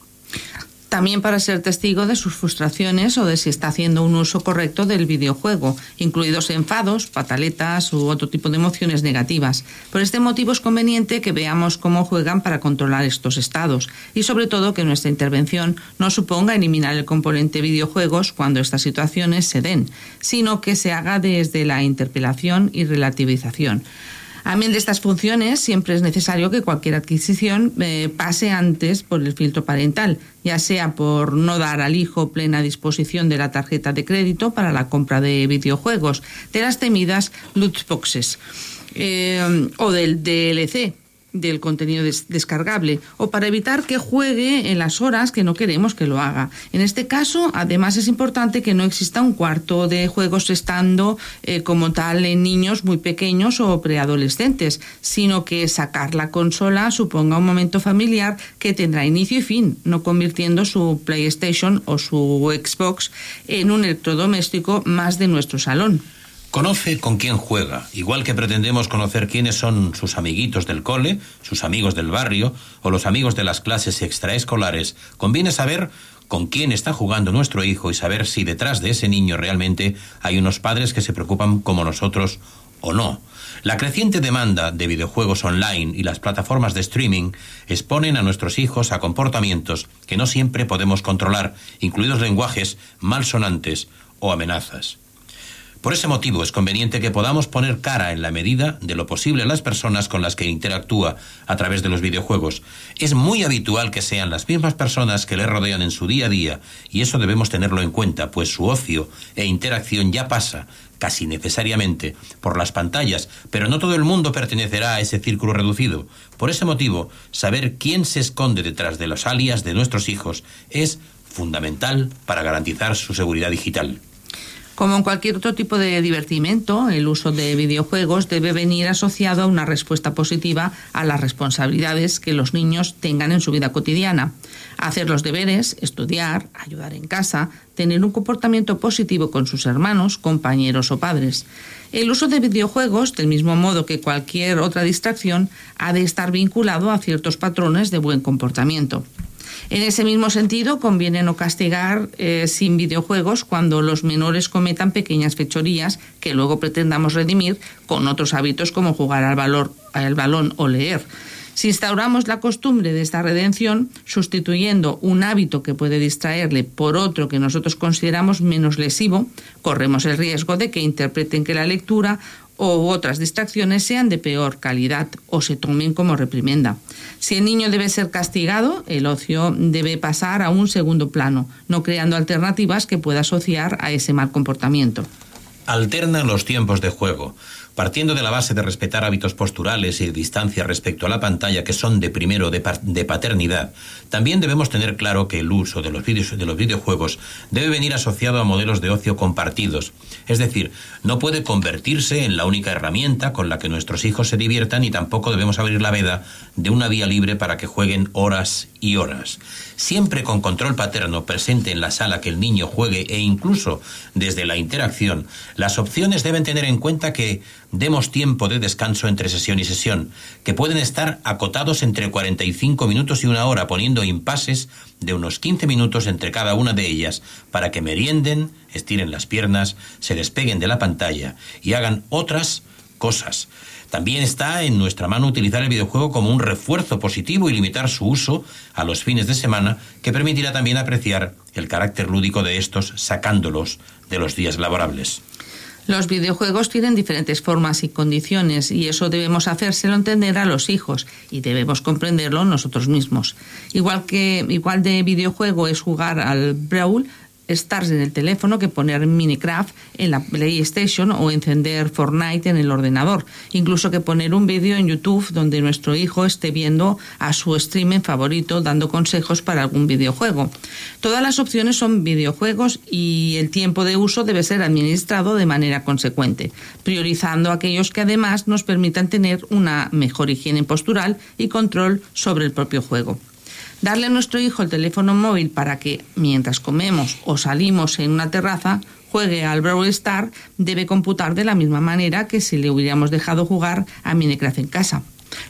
también para ser testigo de sus frustraciones o de si está haciendo un uso correcto del videojuego, incluidos enfados, pataletas u otro tipo de emociones negativas. Por este motivo es conveniente que veamos cómo juegan para controlar estos estados y sobre todo que nuestra intervención no suponga eliminar el componente videojuegos cuando estas situaciones se den, sino que se haga desde la interpelación y relativización. Amén de estas funciones, siempre es necesario que cualquier adquisición eh, pase antes por el filtro parental, ya sea por no dar al hijo plena disposición de la tarjeta de crédito para la compra de videojuegos, de las temidas loot boxes eh, o del DLC del contenido descargable o para evitar que juegue en las horas que no queremos que lo haga. En este caso, además es importante que no exista un cuarto de juegos estando eh, como tal en niños muy pequeños o preadolescentes, sino que sacar la consola suponga un momento familiar que tendrá inicio y fin, no convirtiendo su PlayStation o su Xbox en un electrodoméstico más de nuestro salón. Conoce con quién juega, igual que pretendemos conocer quiénes son sus amiguitos del cole, sus amigos del barrio o los amigos de las clases extraescolares. Conviene saber con quién está jugando nuestro hijo y saber si detrás de ese niño realmente hay unos padres que se preocupan como nosotros o no. La creciente demanda de videojuegos online y las plataformas de streaming exponen a nuestros hijos a comportamientos que no siempre podemos controlar, incluidos lenguajes malsonantes o amenazas. Por ese motivo es conveniente que podamos poner cara en la medida de lo posible a las personas con las que interactúa a través de los videojuegos. Es muy habitual que sean las mismas personas que le rodean en su día a día y eso debemos tenerlo en cuenta, pues su ocio e interacción ya pasa casi necesariamente por las pantallas, pero no todo el mundo pertenecerá a ese círculo reducido. Por ese motivo, saber quién se esconde detrás de los alias de nuestros hijos es fundamental para garantizar su seguridad digital. Como en cualquier otro tipo de divertimento, el uso de videojuegos debe venir asociado a una respuesta positiva a las responsabilidades que los niños tengan en su vida cotidiana. Hacer los deberes, estudiar, ayudar en casa, tener un comportamiento positivo con sus hermanos, compañeros o padres. El uso de videojuegos, del mismo modo que cualquier otra distracción, ha de estar vinculado a ciertos patrones de buen comportamiento. En ese mismo sentido, conviene no castigar eh, sin videojuegos cuando los menores cometan pequeñas fechorías que luego pretendamos redimir con otros hábitos como jugar al, valor, al balón o leer. Si instauramos la costumbre de esta redención, sustituyendo un hábito que puede distraerle por otro que nosotros consideramos menos lesivo, corremos el riesgo de que interpreten que la lectura o otras distracciones sean de peor calidad o se tomen como reprimenda. Si el niño debe ser castigado, el ocio debe pasar a un segundo plano, no creando alternativas que pueda asociar a ese mal comportamiento. Alterna los tiempos de juego. Partiendo de la base de respetar hábitos posturales y distancia respecto a la pantalla que son de primero de, de paternidad, también debemos tener claro que el uso de los, videos, de los videojuegos debe venir asociado a modelos de ocio compartidos. Es decir, no puede convertirse en la única herramienta con la que nuestros hijos se diviertan y tampoco debemos abrir la veda de una vía libre para que jueguen horas y horas. Siempre con control paterno presente en la sala que el niño juegue e incluso desde la interacción, las opciones deben tener en cuenta que demos tiempo de descanso entre sesión y sesión, que pueden estar acotados entre 45 minutos y una hora, poniendo impases de unos 15 minutos entre cada una de ellas, para que merienden, estiren las piernas, se despeguen de la pantalla y hagan otras cosas. También está en nuestra mano utilizar el videojuego como un refuerzo positivo y limitar su uso a los fines de semana, que permitirá también apreciar el carácter lúdico de estos sacándolos de los días laborables. Los videojuegos tienen diferentes formas y condiciones y eso debemos hacérselo entender a los hijos y debemos comprenderlo nosotros mismos. Igual que igual de videojuego es jugar al Brawl, Stars en el teléfono que poner Minecraft en la PlayStation o encender Fortnite en el ordenador. Incluso que poner un vídeo en YouTube donde nuestro hijo esté viendo a su streamer favorito dando consejos para algún videojuego. Todas las opciones son videojuegos y el tiempo de uso debe ser administrado de manera consecuente, priorizando aquellos que además nos permitan tener una mejor higiene postural y control sobre el propio juego. Darle a nuestro hijo el teléfono móvil para que, mientras comemos o salimos en una terraza, juegue al Brawl Star debe computar de la misma manera que si le hubiéramos dejado jugar a Minecraft en casa.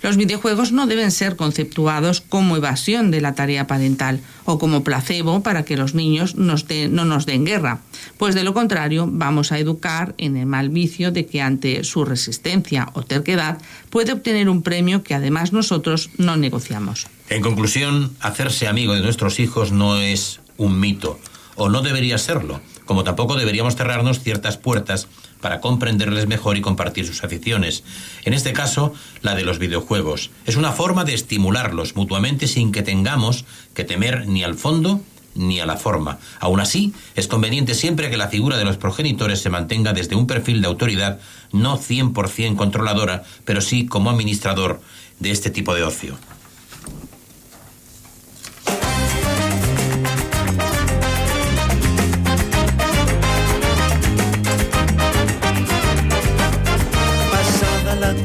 Los videojuegos no deben ser conceptuados como evasión de la tarea parental o como placebo para que los niños nos no nos den guerra, pues de lo contrario vamos a educar en el mal vicio de que ante su resistencia o terquedad puede obtener un premio que además nosotros no negociamos. En conclusión, hacerse amigo de nuestros hijos no es un mito, o no debería serlo, como tampoco deberíamos cerrarnos ciertas puertas para comprenderles mejor y compartir sus aficiones. En este caso, la de los videojuegos. Es una forma de estimularlos mutuamente sin que tengamos que temer ni al fondo ni a la forma. Aún así, es conveniente siempre que la figura de los progenitores se mantenga desde un perfil de autoridad no 100% controladora, pero sí como administrador de este tipo de ocio.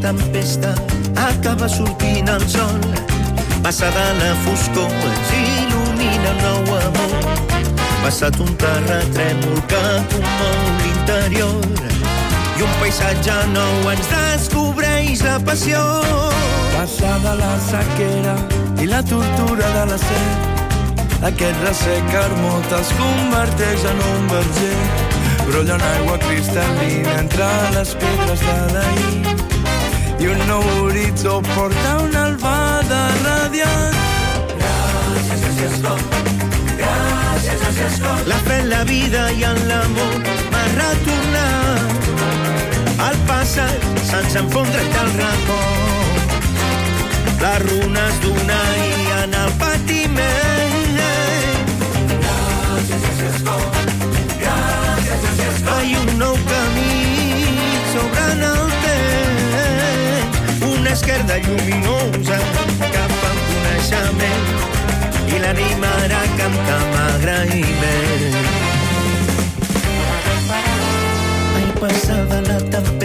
Tempesta, acaba sortint el sol. Passada la foscor, ens il·lumina un nou amor. Passat un terratrèmol que comou l'interior i un paisatge nou ens descobreix la passió. Passada la sequera i la tortura de la set, aquest ressec hermot es converteix en un verger. Brolla una aigua cristal·lina entre les pedres de l'ahir i un nou horitzó porta una albada radiant. Gràcies, gràcies, com. Gràcies, gràcies, com. La fe la vida i en l'amor m'ha retornat. El passat se'ns enfondra el record. Les runes d'un ahir en el patiment.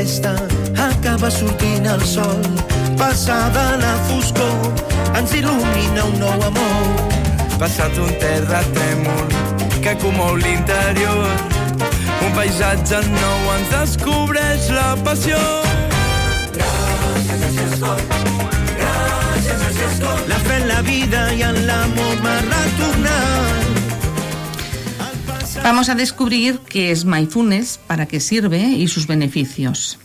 Tempesta, acaba sortint el sol. Passada la foscor, ens il·lumina un nou amor. Passat un terratrèmol que comou l'interior, un paisatge nou ens descobreix la passió. Gràcies, gràcies. Gràcies, gràcies. La fe en la vida i en l'amor m'ha retornat. Vamos a descubrir qué es mindfulness, para qué sirve y sus beneficios.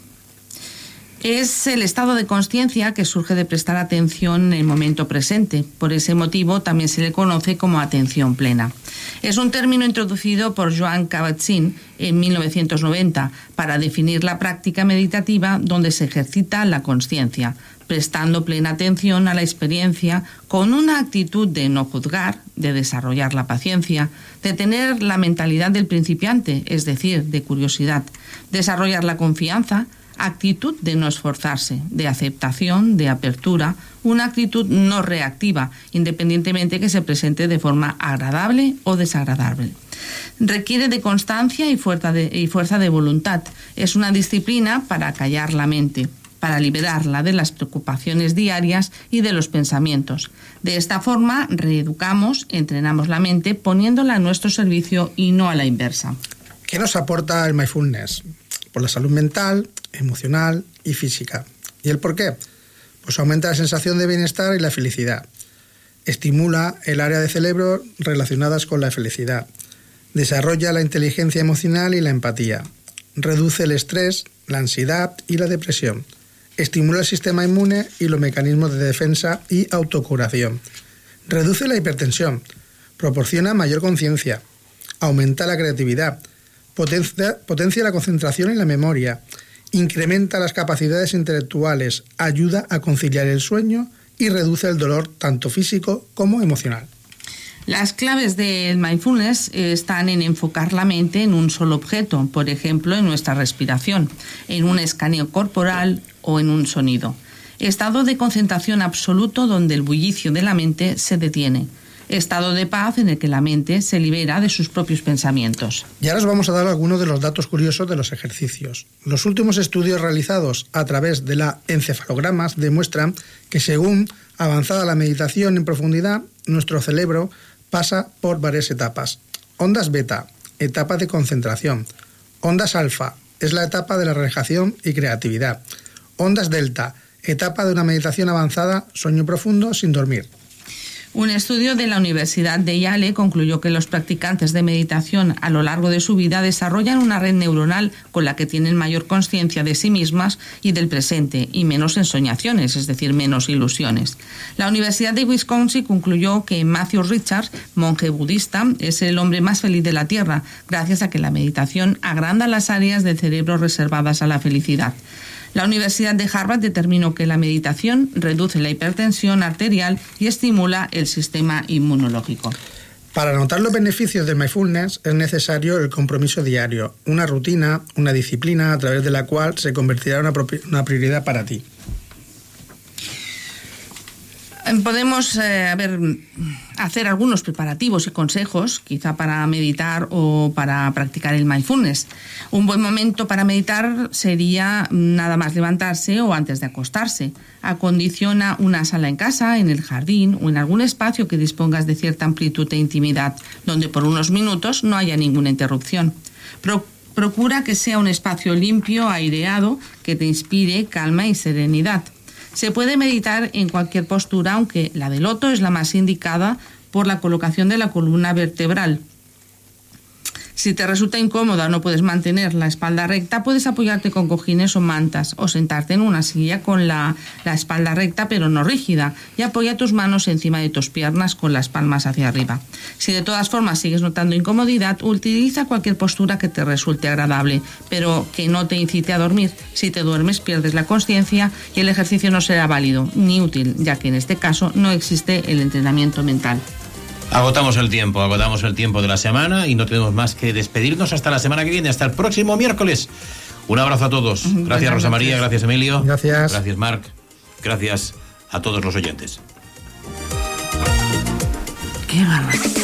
Es el estado de conciencia que surge de prestar atención en el momento presente. Por ese motivo también se le conoce como atención plena. Es un término introducido por Joan Kabat-Zinn en 1990 para definir la práctica meditativa donde se ejercita la conciencia, prestando plena atención a la experiencia con una actitud de no juzgar, de desarrollar la paciencia, de tener la mentalidad del principiante, es decir, de curiosidad, desarrollar la confianza, actitud de no esforzarse, de aceptación, de apertura, una actitud no reactiva, independientemente que se presente de forma agradable o desagradable. Requiere de constancia y fuerza de, y fuerza de voluntad. Es una disciplina para callar la mente, para liberarla de las preocupaciones diarias y de los pensamientos. De esta forma, reeducamos, entrenamos la mente poniéndola a nuestro servicio y no a la inversa. ¿Qué nos aporta el mindfulness? Por la salud mental, emocional y física. ¿Y el por qué? Pues aumenta la sensación de bienestar y la felicidad. Estimula el área de cerebro relacionadas con la felicidad. Desarrolla la inteligencia emocional y la empatía. Reduce el estrés la ansiedad y la depresión. Estimula el sistema inmune y los mecanismos de defensa y autocuración. Reduce la hipertensión. Proporciona mayor conciencia. Aumenta la creatividad. Potencia, potencia la concentración y la memoria. Incrementa las capacidades intelectuales. Ayuda a conciliar el sueño y reduce el dolor tanto físico como emocional. Las claves del mindfulness están en enfocar la mente en un solo objeto, por ejemplo, en nuestra respiración, en un escaneo corporal o en un sonido. Estado de concentración absoluto donde el bullicio de la mente se detiene. Estado de paz en el que la mente se libera de sus propios pensamientos. Y ahora os vamos a dar algunos de los datos curiosos de los ejercicios. Los últimos estudios realizados a través de la encefalogramas demuestran que según avanzada la meditación en profundidad, nuestro cerebro pasa por varias etapas. Ondas beta, etapa de concentración. Ondas alfa, es la etapa de la relajación y creatividad. Ondas delta, etapa de una meditación avanzada, sueño profundo sin dormir. Un estudio de la Universidad de Yale concluyó que los practicantes de meditación a lo largo de su vida desarrollan una red neuronal con la que tienen mayor conciencia de sí mismas y del presente y menos ensoñaciones, es decir, menos ilusiones. La Universidad de Wisconsin concluyó que Matthew Richards, monje budista, es el hombre más feliz de la Tierra, gracias a que la meditación agranda las áreas del cerebro reservadas a la felicidad. La Universidad de Harvard determinó que la meditación reduce la hipertensión arterial y estimula el sistema inmunológico. Para notar los beneficios del mindfulness es necesario el compromiso diario, una rutina, una disciplina a través de la cual se convertirá en una, una prioridad para ti. Podemos eh, hacer algunos preparativos y consejos, quizá para meditar o para practicar el mindfulness. Un buen momento para meditar sería nada más levantarse o antes de acostarse. Acondiciona una sala en casa, en el jardín o en algún espacio que dispongas de cierta amplitud e intimidad, donde por unos minutos no haya ninguna interrupción. Pro procura que sea un espacio limpio, aireado, que te inspire calma y serenidad. Se puede meditar en cualquier postura, aunque la del loto es la más indicada por la colocación de la columna vertebral. Si te resulta incómoda o no puedes mantener la espalda recta, puedes apoyarte con cojines o mantas o sentarte en una silla con la, la, espalda recta pero no rígida y apoya tus manos encima de tus piernas con las palmas hacia arriba. Si de todas formas sigues notando incomodidad, utiliza cualquier postura que te resulte agradable, pero que no te incite a dormir. Si te duermes pierdes la conciencia y el ejercicio no será válido ni útil, ya que en este caso no existe el entrenamiento mental. Agotamos el tiempo, agotamos el tiempo de la semana y no tenemos más que despedirnos hasta la semana que viene, hasta el próximo miércoles. Un abrazo a todos. Gracias Rosa María, gracias Emilio. Gracias. Gracias Marc. Gracias a todos los oyentes. Qué bárbaro.